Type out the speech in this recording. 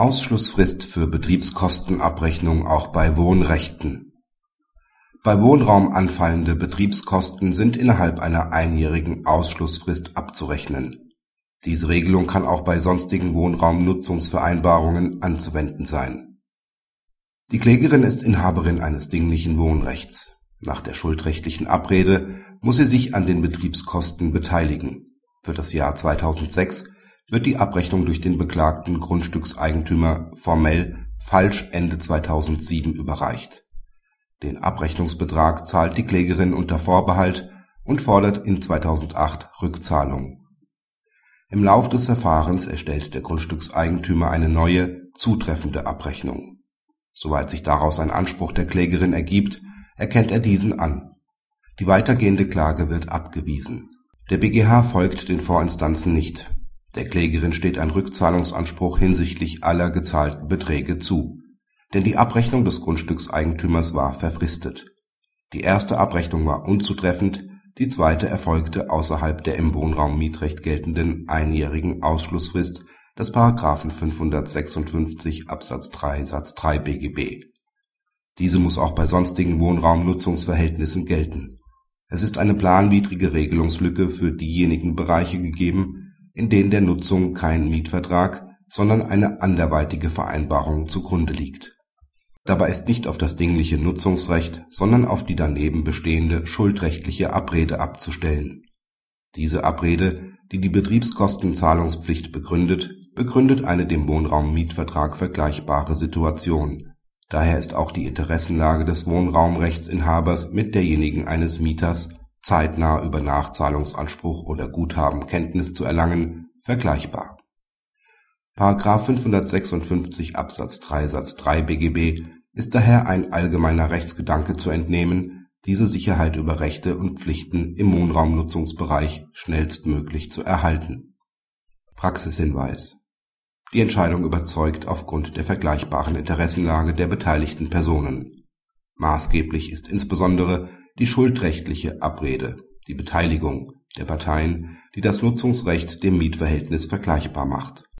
Ausschlussfrist für Betriebskostenabrechnung auch bei Wohnrechten Bei Wohnraum anfallende Betriebskosten sind innerhalb einer einjährigen Ausschlussfrist abzurechnen. Diese Regelung kann auch bei sonstigen Wohnraumnutzungsvereinbarungen anzuwenden sein. Die Klägerin ist Inhaberin eines dinglichen Wohnrechts. Nach der schuldrechtlichen Abrede muss sie sich an den Betriebskosten beteiligen. Für das Jahr 2006 wird die Abrechnung durch den beklagten Grundstückseigentümer formell falsch Ende 2007 überreicht. Den Abrechnungsbetrag zahlt die Klägerin unter Vorbehalt und fordert in 2008 Rückzahlung. Im Lauf des Verfahrens erstellt der Grundstückseigentümer eine neue, zutreffende Abrechnung. Soweit sich daraus ein Anspruch der Klägerin ergibt, erkennt er diesen an. Die weitergehende Klage wird abgewiesen. Der BGH folgt den Vorinstanzen nicht der Klägerin steht ein Rückzahlungsanspruch hinsichtlich aller gezahlten Beträge zu, denn die Abrechnung des Grundstückseigentümers war verfristet. Die erste Abrechnung war unzutreffend, die zweite erfolgte außerhalb der im Wohnraummietrecht geltenden einjährigen Ausschlussfrist des § 556 Absatz 3 Satz 3 BGB. Diese muss auch bei sonstigen Wohnraumnutzungsverhältnissen gelten. Es ist eine planwidrige Regelungslücke für diejenigen Bereiche gegeben in denen der Nutzung kein Mietvertrag, sondern eine anderweitige Vereinbarung zugrunde liegt. Dabei ist nicht auf das dingliche Nutzungsrecht, sondern auf die daneben bestehende schuldrechtliche Abrede abzustellen. Diese Abrede, die die Betriebskostenzahlungspflicht begründet, begründet eine dem Wohnraummietvertrag vergleichbare Situation. Daher ist auch die Interessenlage des Wohnraumrechtsinhabers mit derjenigen eines Mieters zeitnah über Nachzahlungsanspruch oder Guthaben Kenntnis zu erlangen, vergleichbar. § 556 Absatz 3 Satz 3 BGB ist daher ein allgemeiner Rechtsgedanke zu entnehmen, diese Sicherheit über Rechte und Pflichten im Wohnraumnutzungsbereich schnellstmöglich zu erhalten. Praxishinweis Die Entscheidung überzeugt aufgrund der vergleichbaren Interessenlage der beteiligten Personen. Maßgeblich ist insbesondere die schuldrechtliche Abrede, die Beteiligung der Parteien, die das Nutzungsrecht dem Mietverhältnis vergleichbar macht